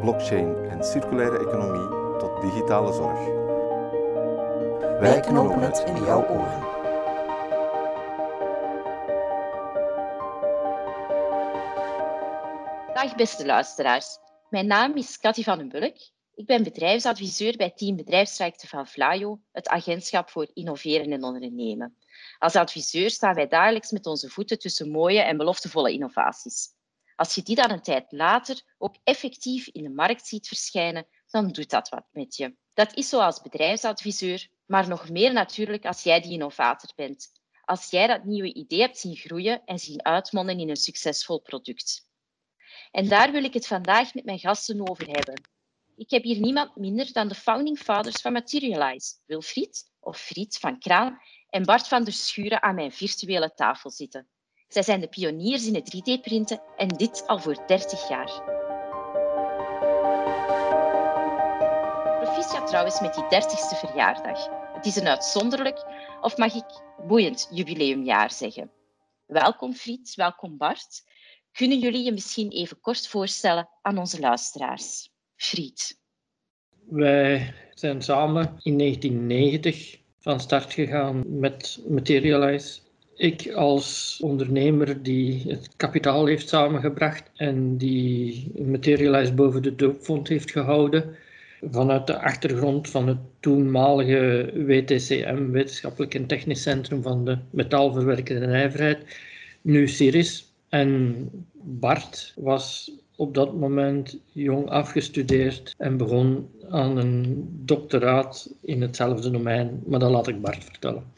blockchain en circulaire economie tot digitale zorg. Wij knopen het in jouw oren. Dag beste luisteraars. Mijn naam is Cathy van den Bulk. Ik ben bedrijfsadviseur bij Team Bedrijfstrajecten van Vlaio, het agentschap voor innoveren en ondernemen. Als adviseur staan wij dagelijks met onze voeten tussen mooie en beloftevolle innovaties. Als je die dan een tijd later ook effectief in de markt ziet verschijnen, dan doet dat wat met je. Dat is zo als bedrijfsadviseur, maar nog meer natuurlijk als jij die innovator bent. Als jij dat nieuwe idee hebt zien groeien en zien uitmonden in een succesvol product. En daar wil ik het vandaag met mijn gasten over hebben. Ik heb hier niemand minder dan de founding fathers van Materialize, Wilfried of Fried van Kraan en Bart van der Schuren aan mijn virtuele tafel zitten. Zij zijn de pioniers in het 3D-printen en dit al voor 30 jaar. Proficiat trouwens met die 30ste verjaardag. Het is een uitzonderlijk, of mag ik boeiend jubileumjaar zeggen. Welkom Fried, welkom Bart. Kunnen jullie je misschien even kort voorstellen aan onze luisteraars? Fried. Wij zijn samen in 1990 van start gegaan met Materialize. Ik als ondernemer die het kapitaal heeft samengebracht en die Materialize boven de doopvond heeft gehouden. Vanuit de achtergrond van het toenmalige WTCM, Wetenschappelijk en Technisch Centrum van de Metaalverwerkende Nijverheid, nu Ciris. En Bart was op dat moment jong afgestudeerd en begon aan een doctoraat in hetzelfde domein, maar dat laat ik Bart vertellen.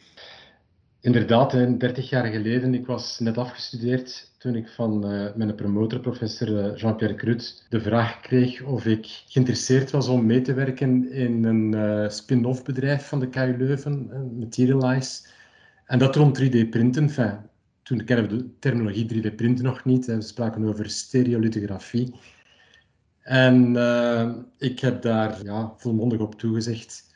Inderdaad, 30 jaar geleden, ik was net afgestudeerd toen ik van uh, mijn promotor, professor eh, Jean-Pierre Crut, de vraag kreeg of ik geïnteresseerd was om mee te werken in een uh, spin-off bedrijf van de KU Leuven, Materialize. En dat rond 3D-printen. Enfin, toen kennen we de terminologie 3D-printen nog niet. We spraken over stereolithografie. En ik heb daar ja, volmondig op toegezegd.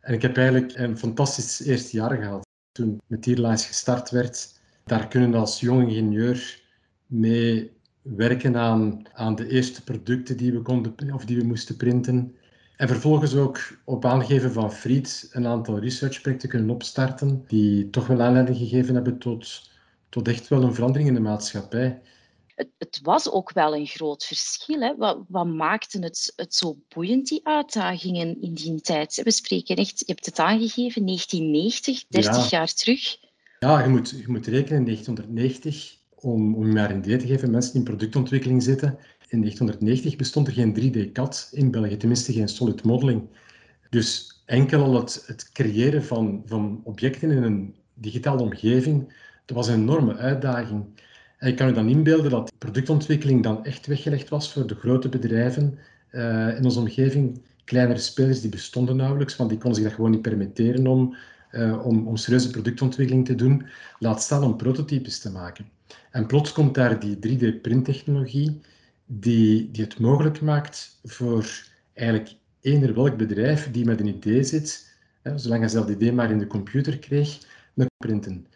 En ik heb eigenlijk een fantastisch eerste jaar gehad toen Materialize gestart werd. Daar kunnen als jong ingenieur mee werken aan, aan de eerste producten die we, konden, of die we moesten printen. En vervolgens ook op aangeven van Fried een aantal researchprojecten kunnen opstarten, die toch wel aanleiding gegeven hebben tot, tot echt wel een verandering in de maatschappij. Het, het was ook wel een groot verschil. Hè? Wat, wat maakte het, het zo boeiend, die uitdagingen in die tijd? We spreken echt, je hebt het aangegeven, 1990, 30 jaar terug. Ja, je moet, je moet rekenen in 1990, om, om je maar een idee te geven, mensen die in productontwikkeling zitten. In 1990 bestond er geen 3D-CAD in België, tenminste geen solid modeling. Dus enkel al het, het creëren van, van objecten in een digitale omgeving, dat was een enorme uitdaging. En ik kan je dan inbeelden dat productontwikkeling dan echt weggelegd was voor de grote bedrijven uh, in onze omgeving. Kleinere spelers die bestonden nauwelijks, want die konden zich dat gewoon niet permitteren om, uh, om, serieuze productontwikkeling te doen. Laat staan om prototypes te maken. En plots komt daar die 3D-printtechnologie die, die het mogelijk maakt voor eigenlijk eender welk bedrijf die met een idee zit, hè, zolang hij zelf idee maar in de computer kreeg, te printen.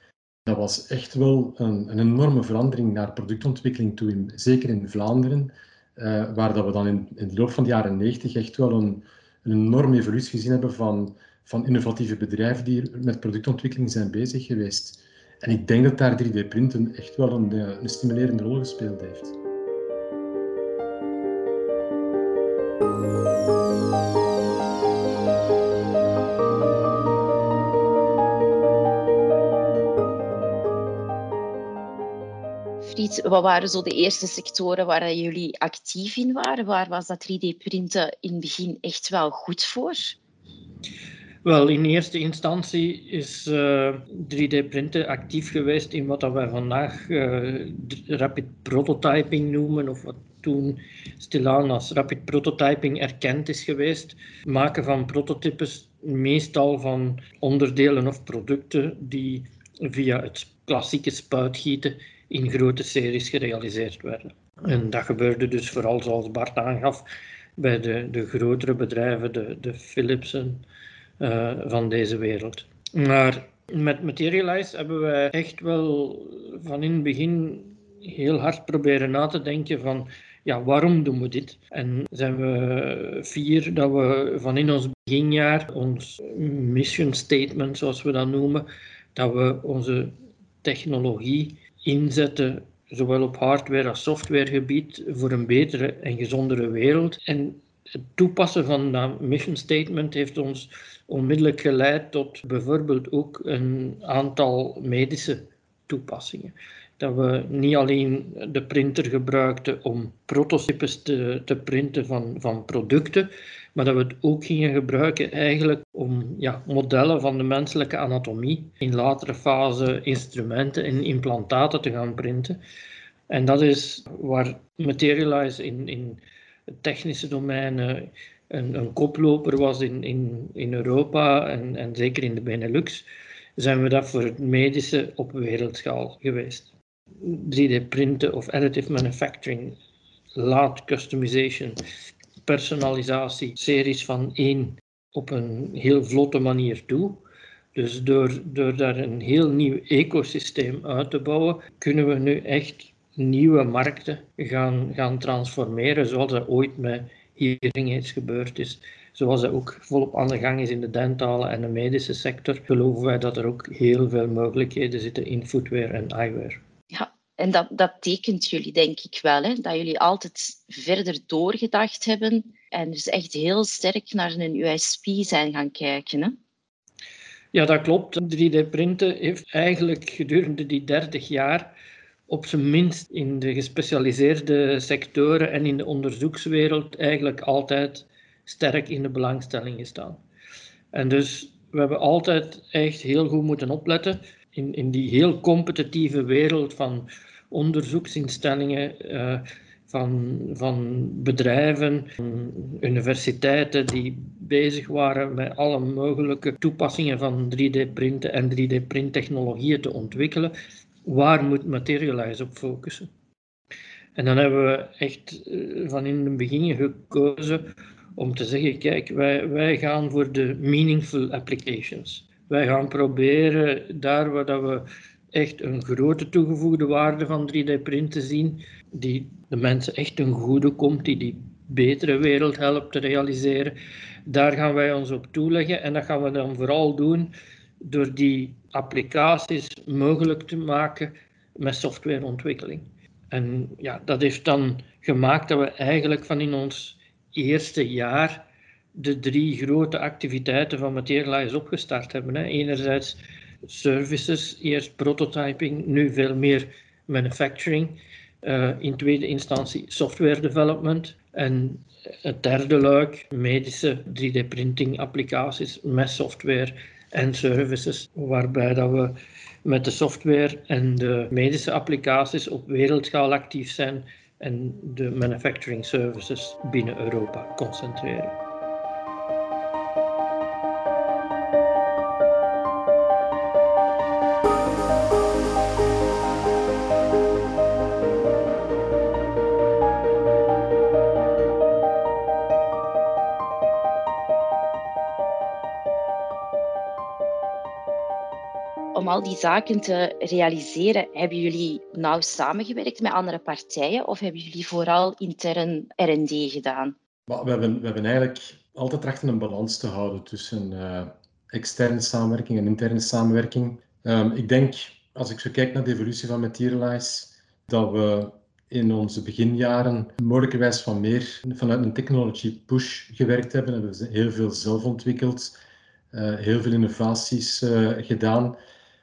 Dat was echt wel een, een enorme verandering naar productontwikkeling toe, in, zeker in Vlaanderen, uh, waar dat we dan in, in de loop van de jaren 90 echt wel een, een enorme evolutie gezien hebben van, van innovatieve bedrijven die met productontwikkeling zijn bezig geweest. En ik denk dat daar 3D-printen echt wel een, eh, een stimulerende rol gespeeld heeft. Wat waren zo de eerste sectoren waar jullie actief in waren? Waar was dat 3D-printen in het begin echt wel goed voor? Wel, in eerste instantie is uh, eh, 3D-printen actief geweest in wat wij vandaag uh, rapid prototyping noemen, of wat toen stilaan als rapid prototyping erkend is geweest. Maken van prototypes meestal van onderdelen of producten die via het klassieke spuitgieten in grote series gerealiseerd werden. En dat gebeurde dus vooral zoals Bart aangaf bij de, de grotere bedrijven, de, de Philipsen uh, van deze wereld. Maar met Materialize hebben we echt wel van in het begin heel hard proberen na te denken van ja, waarom doen we dit? En zijn we fier dat we van in ons beginjaar, ons mission statement zoals we dat noemen, dat we onze technologie inzetten zowel op hardware als softwaregebied voor een betere en gezondere wereld. En het toepassen van dat mission statement heeft ons onmiddellijk geleid tot bijvoorbeeld ook een aantal medische toepassingen. Dat we niet alleen de printer gebruikten om prototypes te, te printen van, van producten, maar dat we het ook gingen gebruiken eigenlijk om ja, modellen van de menselijke anatomie in latere fase instrumenten en implantaten te gaan printen. En dat is waar Materialize in, in het technische domein een, een koploper was in, in, in Europa en, en zeker in de Benelux, zijn we dat voor het medische op wereldschaal geweest. 3D-printen of additive manufacturing laat customization, personalisatie, series van één op een heel vlotte manier toe. Dus door, door daar een heel nieuw ecosysteem uit te bouwen, kunnen we nu echt nieuwe markten gaan, gaan transformeren, zoals dat ooit met hearing aids gebeurd is. Zoals dat ook volop aan de gang is in de dentale en de medische sector, geloven wij dat er ook heel veel mogelijkheden zitten in footwear en eyewear. En dat, dat tekent jullie denk ik wel, hè? dat jullie altijd verder doorgedacht hebben en dus echt heel sterk naar een USP zijn gaan kijken. Hè? Ja, dat klopt. 3D-printen heeft eigenlijk gedurende die 30 jaar op zijn minst in de gespecialiseerde sectoren en in de onderzoekswereld eigenlijk altijd sterk in de belangstelling gestaan. En dus we hebben altijd echt heel goed moeten opletten in, in die heel competitieve wereld van onderzoeksinstellingen, uh, van, van bedrijven, universiteiten die bezig waren met alle mogelijke toepassingen van 3D-printen en 3D-printtechnologieën te ontwikkelen. Waar moet Materialize op focussen? En dan hebben we echt eh, van in het begin gekozen om te zeggen, kijk, wij, wij gaan voor de meaningful applications. Wij gaan proberen daar waar dat we echt een grote toegevoegde waarde van 3D-printen zien, die de mensen echt een goede komt, die die betere wereld helpt te realiseren. Daar gaan wij ons op toeleggen en dat gaan we dan vooral doen door die applicaties mogelijk te maken met softwareontwikkeling. En ja, dat heeft dan gemaakt dat we eigenlijk van in ons eerste jaar de drie grote activiteiten van Materialize opgestart hebben. Hè. Enerzijds services, eerst prototyping, nu veel meer manufacturing. Uh, in tweede instantie software development. En het derde luik, medische 3D-printing applicaties met software en services, waarbij dat we met de software en de medische applicaties op wereldschaal actief zijn en de manufacturing services binnen Europa concentreren. Al die zaken te realiseren, hebben jullie nauw samengewerkt met andere partijen of hebben jullie vooral intern R&D gedaan? We hebben, we hebben eigenlijk altijd trachten een balans te houden tussen uh, externe samenwerking en interne samenwerking. Um, ik denk, als ik zo kijk naar de evolutie van Materialize, dat we in onze beginjaren mogelijkerwijs van meer vanuit een technology push gewerkt hebben. We hebben heel veel zelf ontwikkeld, uh, heel veel innovaties uh, gedaan.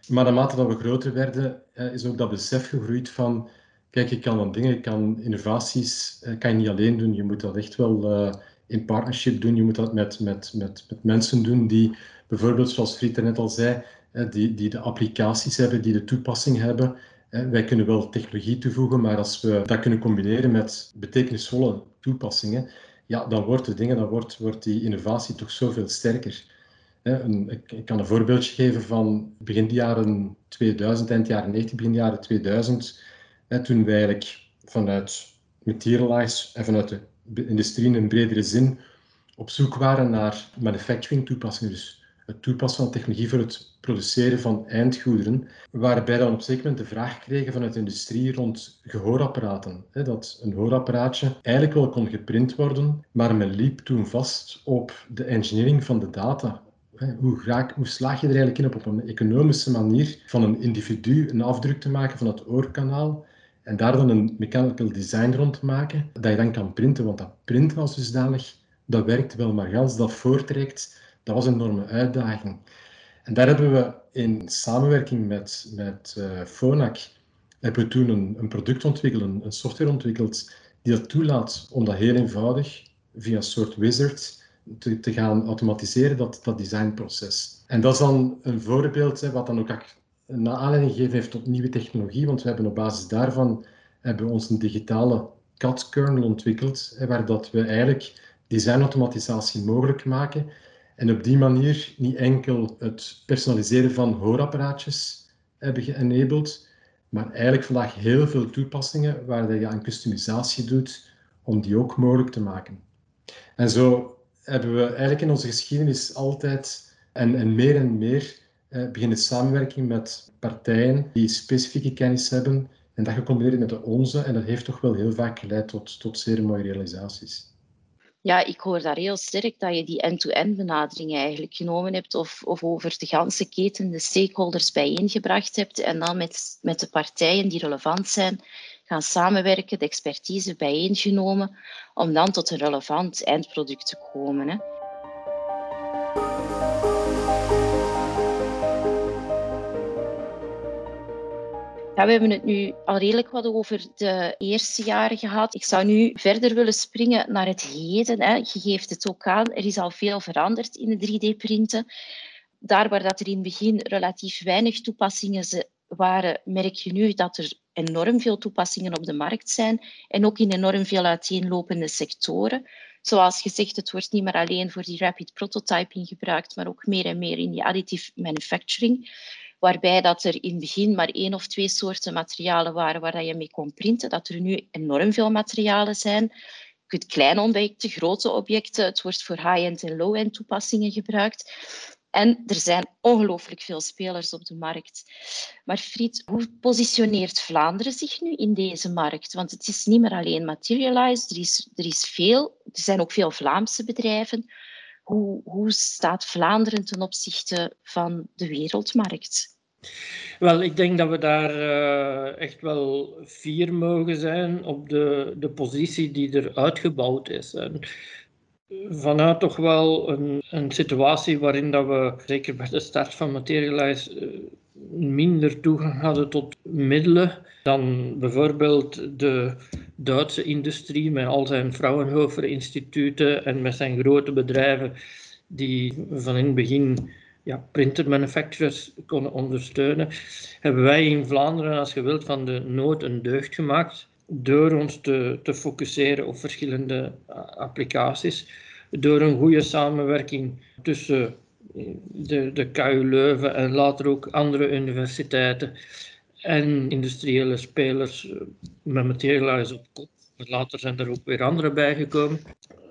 Maar naarmate dat we groter werden, is ook dat besef gegroeid van, kijk, je kan dan dingen, je kan innovaties, eh, kan je niet alleen doen. Je moet dat echt wel eh, in partnership doen. Je moet dat met, met, met, met mensen doen die, bijvoorbeeld zoals Friet net al zei, die, die de applicaties hebben, die de toepassing hebben. Wij kunnen wel technologie toevoegen, maar als we dat kunnen combineren met betekenisvolle toepassingen, ja, dan wordt de dingen, dan wordt, wordt die innovatie toch zoveel sterker. Ik kan een voorbeeldje geven van begin jaren 2000, eind jaren 90, begin jaren 2000, toen wij eigenlijk vanuit Materialize en vanuit de industrie in een bredere zin op zoek waren naar manufacturing toepassingen, dus het toepassen van technologie voor het produceren van eindgoederen, waarbij dan op zeker moment de vraag kregen vanuit de industrie rond gehoorapparaten. Dat een hoorapparaatje eigenlijk wel kon geprint worden, maar men liep toen vast op de engineering van de data. Hoe, slaag je er eigenlijk in op, op een economische manier van een individu een afdruk te maken van het oorkanaal en daar dan een mechanical design rond te maken, dat je dan kan printen. Want dat printen als dusdanig, dat werkt wel, maar als dat voortrekt, dat was een enorme uitdaging. En daar hebben we in samenwerking met, met Phonak hebben we toen een, product ontwikkeld, een, software ontwikkeld, die dat toelaat om dat heel eenvoudig via een soort wizard te, te gaan automatiseren, dat, dat designproces. En dat is dan een voorbeeld hè, wat dan ook een aanleiding gegeven heeft tot nieuwe technologie, want we hebben op basis daarvan hebben we ons een digitale CAD-kernel ontwikkeld, waar dat we eigenlijk designautomatisatie mogelijk maken en op die manier niet enkel het personaliseren van hoorapparaatjes hebben geënabled, maar eigenlijk vandaag heel veel toepassingen waar je aan customisatie doet om die ook mogelijk te maken. En zo hebben we eigenlijk in onze geschiedenis altijd en, en meer en meer eh, beginnen samenwerking met partijen die specifieke kennis hebben en dat gecombineerd met de onze. En dat heeft toch wel heel vaak geleid tot, tot zeer mooie realisaties. Ja, ik hoor daar heel sterk dat je die end-to-end benadering eigenlijk genomen hebt of, of over de ganse keten de stakeholders bijeengebracht hebt en dan met, met de partijen die relevant zijn gaan samenwerken, de expertise bijeengenomen om dan tot een relevant eindproduct te komen. Hè. We hebben het nu al redelijk wat over de eerste jaren gehad. Ik zou nu verder willen springen naar het heden. Hè. Je geeft het ook aan, er is al veel veranderd in de 3D-printen. Daar waar dat er in het begin relatief weinig toepassingen waren, merk je nu dat er enorm veel toepassingen op de markt zijn en ook in enorm veel uiteenlopende sectoren. Zoals gezegd, het wordt niet meer alleen voor die rapid prototyping gebruikt, maar ook meer en meer in die additive manufacturing waarbij dat er in het begin maar één of twee soorten materialen waren waar je mee kon printen, dat er nu enorm veel materialen zijn. Je kunt kleine objecten, grote objecten, het wordt voor high-end en low-end toepassingen gebruikt. En er zijn ongelooflijk veel spelers op de markt. Maar Fried, hoe positioneert Vlaanderen zich nu in deze markt? Want het is niet meer alleen Materialize, er is, er is veel. Er zijn ook veel Vlaamse bedrijven. Hoe, hoe staat Vlaanderen ten opzichte van de wereldmarkt? Wel, ik denk dat we daar uh, echt wel fier mogen zijn op de, de positie die er uitgebouwd is. En vanuit toch wel een, een situatie waarin dat we, zeker bij de start van Materialize, uh, minder toegang hadden tot middelen dan bijvoorbeeld de Duitse industrie met al zijn Fraunhofer-instituten en met zijn grote bedrijven die van in het begin ja, printer manufacturers konden ondersteunen, hebben wij in Vlaanderen, als je wilt, van de nood een deugd gemaakt door ons te, te focussen op verschillende applicaties, door een goede samenwerking tussen de, de KU Leuven en later ook andere universiteiten en industriële spelers eh, met materialize op kop. Later zijn er ook weer andere bijgekomen.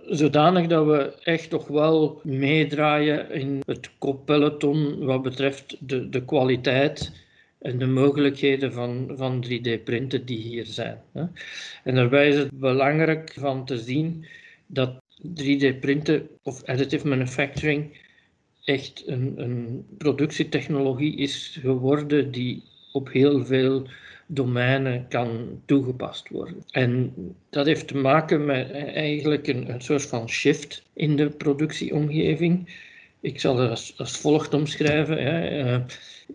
Zodanig dat we echt toch wel meedraaien in het koppeloton wat betreft de, de kwaliteit en de mogelijkheden van, van 3D-printen die hier zijn. En daarbij is het belangrijk van te zien dat 3D-printen of additive manufacturing echt een, een productietechnologie is geworden die op heel veel domeinen kan toegepast worden. En dat heeft te maken met eigenlijk een, een soort van shift in de productieomgeving. Ik zal het als, volgt omschrijven. Hè.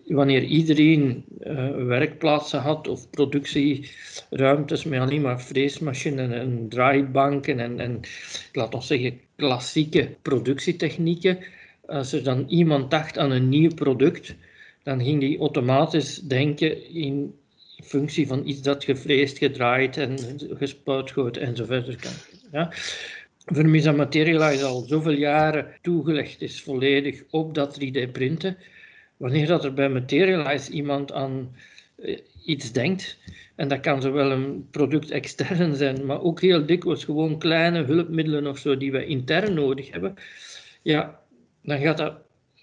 Wanneer iedereen uh, werkplaatsen had of productieruimtes met alleen maar freesmachines en draaibanken en, en laat ons zeggen klassieke productietechnieken, als er dan iemand dacht aan een nieuw product, dan ging die automatisch denken in functie van iets dat gevreesd, gedraaid en gespuitgoten en zo verder kan. Ja. Al zoveel jaren toegelegd is volledig op dat 3D-printen. Wanneer dat er bij Materialize iemand aan eh, iets denkt, en dat kan zowel een product extern zijn, maar ook heel dikwijls gewoon kleine hulpmiddelen of zo die we intern nodig hebben, ja, dan gaat dat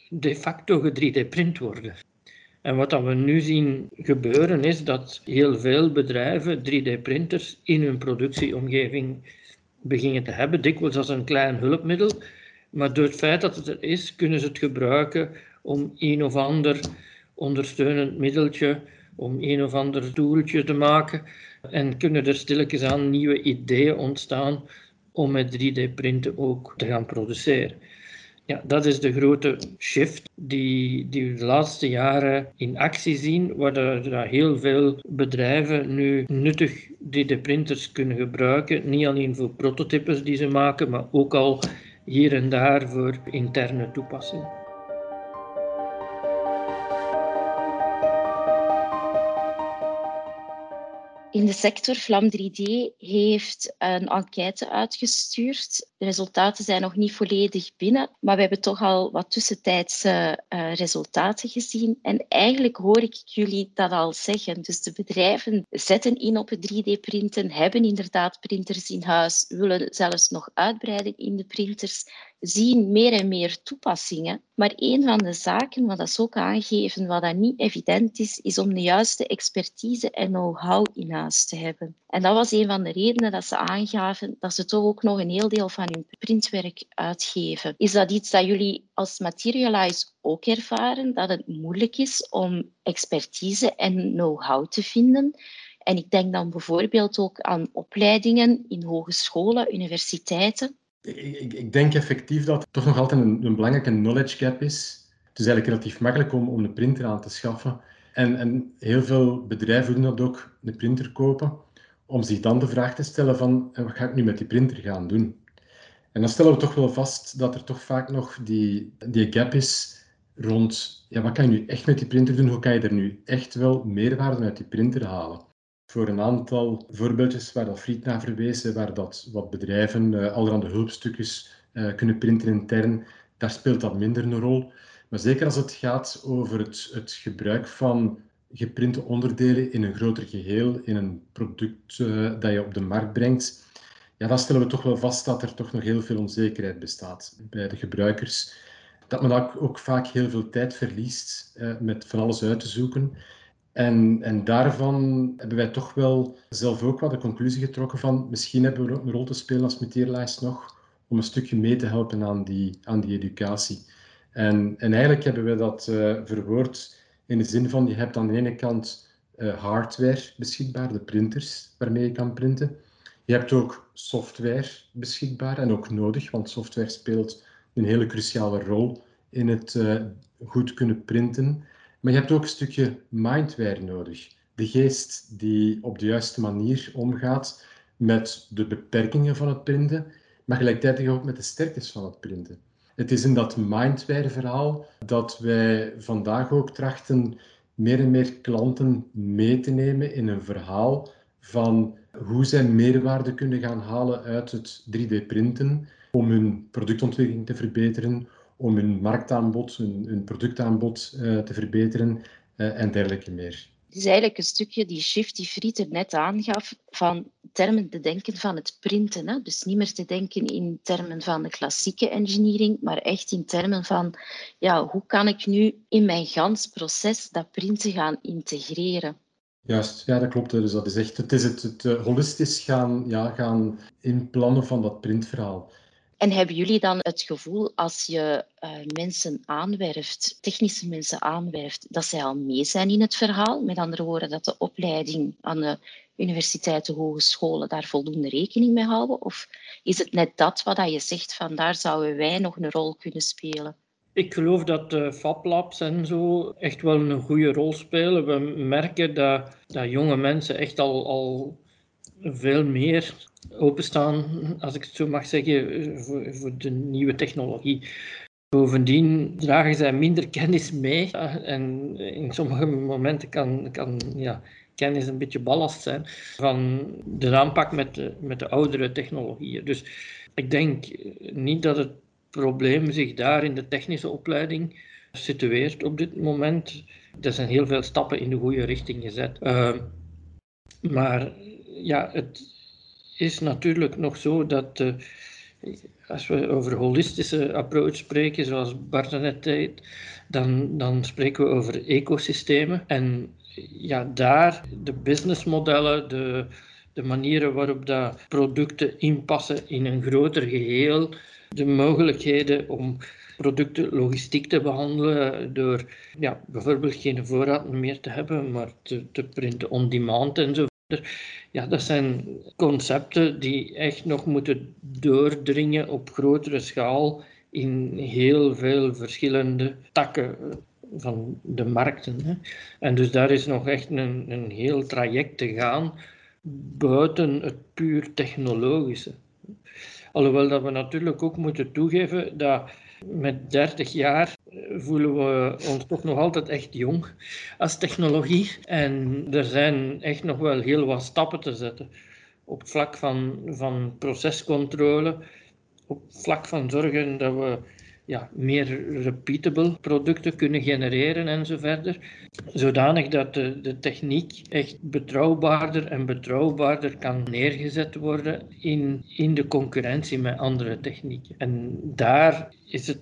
de facto 3D-print worden. En wat we nu zien gebeuren is dat heel veel bedrijven 3D-printers in hun productieomgeving beginnen te hebben, dikwijls als een klein hulpmiddel. Maar door het feit dat het er is, kunnen ze het gebruiken om een of ander ondersteunend middeltje, om een of ander toeltje te maken. En kunnen er stilletjes aan nieuwe ideeën ontstaan om met 3D-printen ook te gaan produceren. Ja, dat is de grote shift die, die we de laatste jaren in actie zien, waar er heel veel bedrijven nu nuttig 3D-printers kunnen gebruiken. Niet alleen voor prototypes die ze maken, maar ook al hier en daar voor interne toepassingen. In de sector Vlam 3D heeft een enquête uitgestuurd. De resultaten zijn nog niet volledig binnen, maar we hebben toch al wat tussentijdse uh, resultaten gezien. En eigenlijk hoor ik jullie dat al zeggen. Dus de bedrijven zetten in op het 3D-printen, hebben inderdaad printers in huis, willen zelfs nog uitbreiden in de printers zien meer en meer toepassingen. Maar een van de zaken, wat dat ook aangeven, wat dat niet evident is, is om de juiste expertise en know-how in huis te hebben. En dat was een van de redenen dat ze aangaven dat ze toch ook nog een heel deel van hun printwerk uitgeven. Is dat iets dat jullie als Materialize ook ervaren, dat het moeilijk is om expertise en know-how te vinden? En ik denk dan bijvoorbeeld ook aan opleidingen in hogescholen, universiteiten, ik, ik, denk effectief dat het toch nog altijd een, een, belangrijke knowledge gap is. Het is eigenlijk relatief makkelijk om, om een printer aan te schaffen. En, en heel veel bedrijven doen dat ook, een printer kopen, om zich dan de vraag te stellen van wat ga ik nu met die printer gaan doen? En dan stellen we toch wel vast dat er toch vaak nog die, die gap is rond ja, wat kan je nu echt met die printer doen? Hoe kan je er nu echt wel meerwaarde uit die printer halen? Voor een aantal voorbeeldjes waar dat Friet naar verwezen, waar dat wat bedrijven uh, allerhande hulpstukjes uh, kunnen printen intern, daar speelt dat minder een rol. Maar zeker als het gaat over het, het gebruik van geprinte onderdelen in een groter geheel, in een product uh, dat je op de markt brengt, ja, dan stellen we toch wel vast dat er toch nog heel veel onzekerheid bestaat bij de gebruikers. Dat men ook vaak heel veel tijd verliest met van alles uit te zoeken. En, en daarvan hebben wij toch wel zelf ook wel de conclusie getrokken van misschien hebben we een rol te spelen als Materialize nog om een stukje mee te helpen aan die, aan die educatie. En, en eigenlijk hebben we dat uh, verwoord in de zin van je hebt aan de ene kant uh, hardware beschikbaar, de printers waarmee je kan printen. Je hebt ook software beschikbaar en ook nodig, want software speelt een hele cruciale rol in het uh, goed kunnen printen. Maar je hebt ook een stukje mindware nodig. De geest die op de juiste manier omgaat met de beperkingen van het printen, maar gelijktijdig ook met de sterktes van het printen. Het is in dat mindware-verhaal dat wij vandaag ook trachten meer en meer klanten mee te nemen in een verhaal van hoe zij meerwaarde kunnen gaan halen uit het 3D-printen om hun productontwikkeling te verbeteren, om hun marktaanbod, hun, hun productaanbod uh, te verbeteren uh, en dergelijke meer. Het is eigenlijk een stukje die shift die Friet er net aangaf van termen te denken van het printen. Hè? Dus niet meer te denken in termen van de klassieke engineering, maar echt in termen van ja, hoe kan ik nu in mijn gans proces dat printen gaan integreren. Juist, ja, dat klopt. Dus dat is echt, het is het, het, het holistisch gaan, ja, gaan inplannen van dat printverhaal. En hebben jullie dan het gevoel als je uh, mensen aanwerft, technische mensen aanwerft, dat zij al mee zijn in het verhaal? Met andere woorden, dat de opleiding aan de universiteiten, hogescholen daar voldoende rekening mee houden? Of is het net dat wat je zegt van daar zouden wij nog een rol kunnen spelen? Ik geloof dat de FabLabs en zo echt wel een goede rol spelen. We merken dat, dat jonge mensen echt al, al veel meer openstaan, als ik het zo mag zeggen, voor, voor de nieuwe technologie. Bovendien dragen zij minder kennis mee en in sommige momenten kan, kan ja, kennis een beetje ballast zijn van de aanpak met de, met de oudere technologieën. Dus ik denk niet dat het probleem zich daar in de technische opleiding situeert op dit moment. Er zijn heel veel stappen in de goede richting gezet. Uh, maar ja, het is natuurlijk nog zo dat uh, als we over holistische approach spreken, zoals Bart net deed, dan, dan spreken we over ecosystemen. En ja, daar de businessmodellen, de, de manieren waarop dat producten inpassen in een groter geheel, de mogelijkheden om producten logistiek te behandelen door ja, bijvoorbeeld geen voorraad meer te hebben, maar te, te printen on demand en zo ja, dat zijn concepten die echt nog moeten doordringen op grotere schaal in heel veel verschillende takken van de markten. Hè. En dus daar is nog echt een, een heel traject te gaan buiten het puur technologische. Alhoewel dat we natuurlijk ook moeten toegeven dat met 30 jaar voelen we ons toch nog altijd echt jong als technologie. En er zijn echt nog wel heel wat stappen te zetten op het vlak van, van procescontrole, op het vlak van zorgen dat we ja, meer repeatable producten kunnen genereren en zo verder. Zodanig dat de, de techniek echt betrouwbaarder en betrouwbaarder kan neergezet worden in, in de concurrentie met andere technieken. En daar is het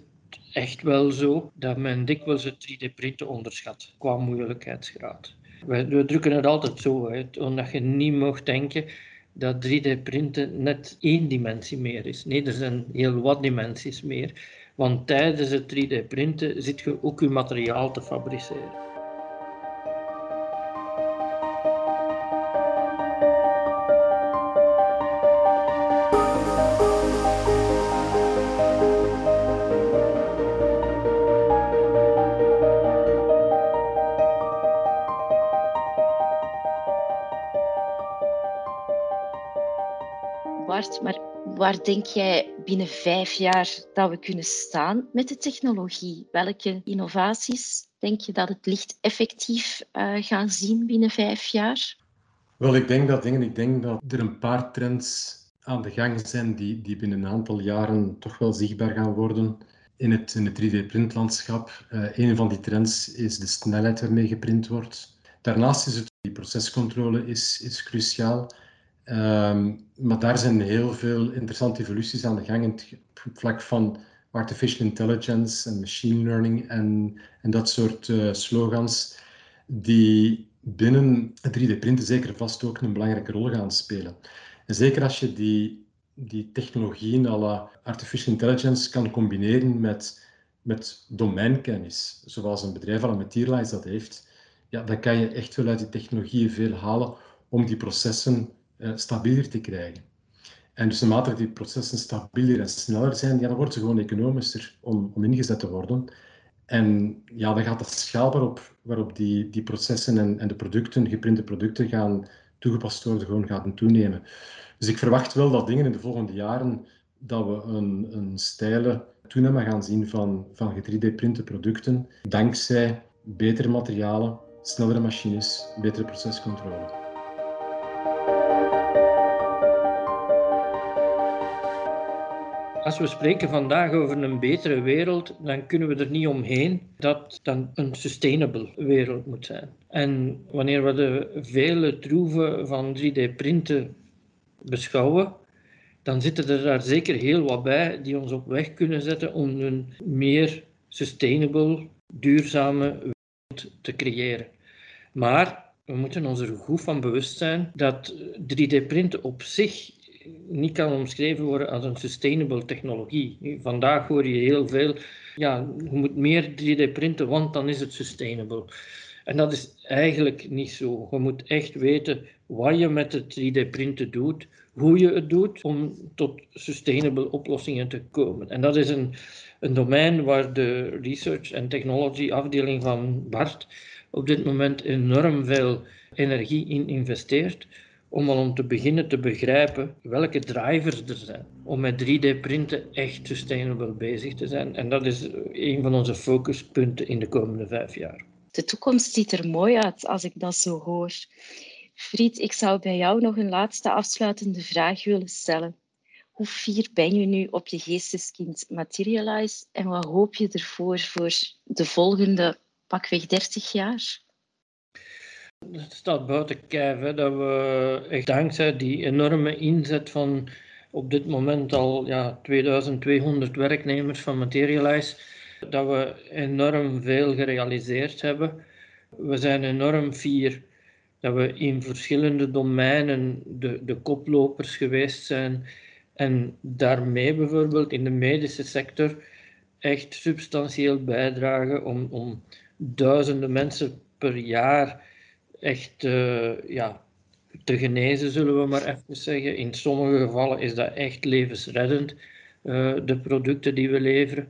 echt wel zo dat men dikwijls het 3D-printen onderschat qua moeilijkheidsgraad. We, we, drukken het altijd zo uit, omdat je niet mag denken dat 3D-printen net één dimensie meer is. Nee, er zijn heel wat dimensies meer. Want tijdens het 3D-printen zit je ook je materiaal te fabriceren. maar waar denk jij binnen vijf jaar dat we kunnen staan met de technologie? Welke innovaties denk je dat het licht effectief uh, gaan zien binnen vijf jaar? Wel, ik denk dat, ik denk dat er een paar trends aan de gang zijn die, die binnen een aantal jaren toch wel zichtbaar gaan worden in het, in het 3D-printlandschap. Uh, een van die trends is de snelheid waarmee geprint wordt. Daarnaast is het, die procescontrole is, is cruciaal. Um, maar daar zijn heel veel interessante evoluties aan de gang in het vlak van artificial intelligence en machine learning en, en dat soort uh, slogans, die binnen 3D-printen zeker vast ook een belangrijke rol gaan spelen. En zeker als je die, die technologieën à artificial intelligence kan combineren met, met domeinkennis, zoals een bedrijf als Materialize dat heeft, ja, dan kan je echt wel uit die technologieën veel halen om die processen stabieler te krijgen. En dus naarmate die processen stabieler en sneller zijn, ja, dan worden ze gewoon economischer om, om ingezet te worden. En ja, dan gaat de schaal waarop, waarop die, die processen en, en de producten, geprinte producten, gaan toegepast worden, gewoon gaan toenemen. Dus ik verwacht wel dat dingen in de volgende jaren, dat we een, een steile toename gaan zien van, van 3D-printe producten, dankzij betere materialen, snellere machines, betere procescontrole. Als we spreken vandaag over een betere wereld, dan kunnen we er niet omheen dat dan een sustainable wereld moet zijn. En wanneer we de vele troeven van 3D-printen beschouwen, dan zitten er daar zeker heel wat bij die ons op weg kunnen zetten om een meer sustainable, duurzame wereld te creëren. Maar we moeten ons er goed van bewust zijn dat 3D-printen op zich niet kan omschreven worden als een sustainable technologie. Vandaag hoor je heel veel, ja, je moet meer 3D printen, want dan is het sustainable. En dat is eigenlijk niet zo. Je moet echt weten wat je met het 3D printen doet, hoe je het doet, om tot sustainable oplossingen te komen. En dat is een, een domein waar de research en technology afdeling van BART op dit moment enorm veel energie in investeert om al om te beginnen te begrijpen welke drivers er zijn om met 3D-printen echt sustainable bezig te zijn. En dat is een van onze focuspunten in de komende vijf jaar. De toekomst ziet er mooi uit als ik dat zo hoor. Fried, ik zou bij jou nog een laatste afsluitende vraag willen stellen. Hoe fier ben je nu op je geesteskind Materialize en wat hoop je ervoor voor de volgende pakweg 30 jaar? Het staat buiten kijf dat we echt dankzij die enorme inzet van op dit moment al ja, 2200 werknemers van Materialize, dat we enorm veel gerealiseerd hebben. We zijn enorm fier dat we in verschillende domeinen de, de koplopers geweest zijn en daarmee bijvoorbeeld in de medische sector echt substantieel bijdragen om, om duizenden mensen per jaar echt uh, ja, te genezen, zullen we maar even zeggen. In sommige gevallen is dat echt levensreddend, uh, de producten die we leveren.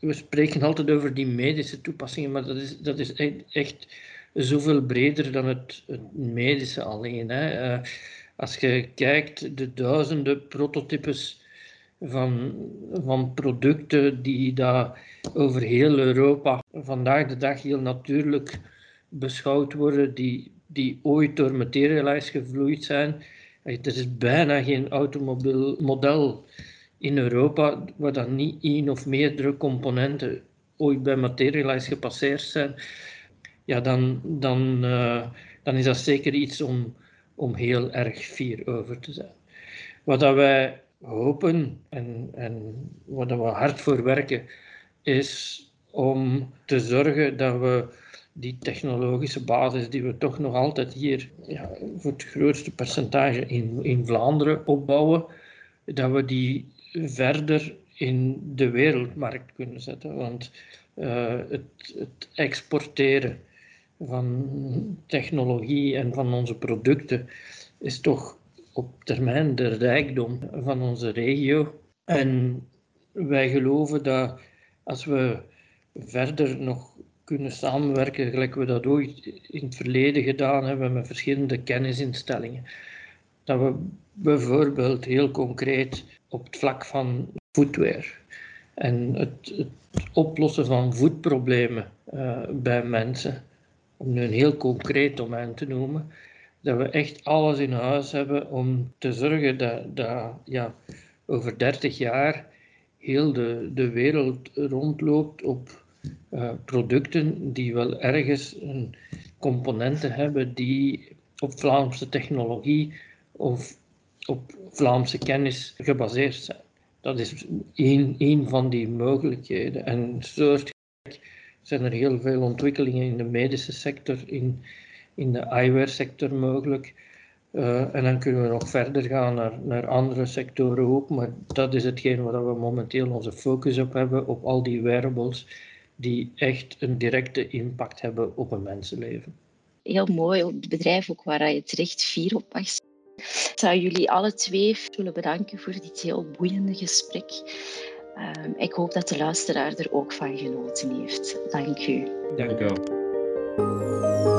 We spreken altijd over die medische toepassingen, maar dat is, dat is echt, zoveel breder dan het, medische alleen. Hè. Uh, als je kijkt, de duizenden prototypes van, van producten die daar over heel Europa vandaag de dag heel natuurlijk beschouwd worden, die, die ooit door Materialize gevloeid zijn. Er is bijna geen automobielmodel in Europa waar dan niet één of meerdere componenten ooit bij Materialize gepasseerd zijn. Ja, dan, dan, uh, dan is dat zeker iets om, om heel erg fier over te zijn. Wat dat wij hopen en, en wat we hard voor werken, is om te zorgen dat we die technologische basis die we toch nog altijd hier ja, voor het grootste percentage in, in Vlaanderen opbouwen, dat we die verder in de wereldmarkt kunnen zetten. Want uh, het, het, exporteren van technologie en van onze producten is toch op termijn de rijkdom van onze regio. En wij geloven dat als we verder nog kunnen samenwerken, gelijk we dat ooit in het verleden gedaan hebben met verschillende kennisinstellingen. Dat we bijvoorbeeld heel concreet op het vlak van footwear en het, het oplossen van voedproblemen uh, bij mensen, om nu een heel concreet domein te noemen, dat we echt alles in huis hebben om te zorgen dat, dat ja, over 30 jaar heel de, de wereld rondloopt op uh, producten die wel ergens een componenten hebben die op Vlaamse technologie of op Vlaamse kennis gebaseerd zijn. Dat is één, van die mogelijkheden. En soort zijn er heel veel ontwikkelingen in de medische sector, in, in de eyewear sector mogelijk. Uh, en dan kunnen we nog verder gaan naar, naar andere sectoren ook, maar dat is hetgeen waar we momenteel onze focus op hebben, op al die wearables die echt een directe impact hebben op een mensenleven. Heel mooi, het bedrijf ook waar je terecht vier op mag Ik zou jullie alle twee willen bedanken voor dit heel boeiende gesprek. Um, ik hoop dat de luisteraar er ook van genoten heeft. Dank u. Dank u wel.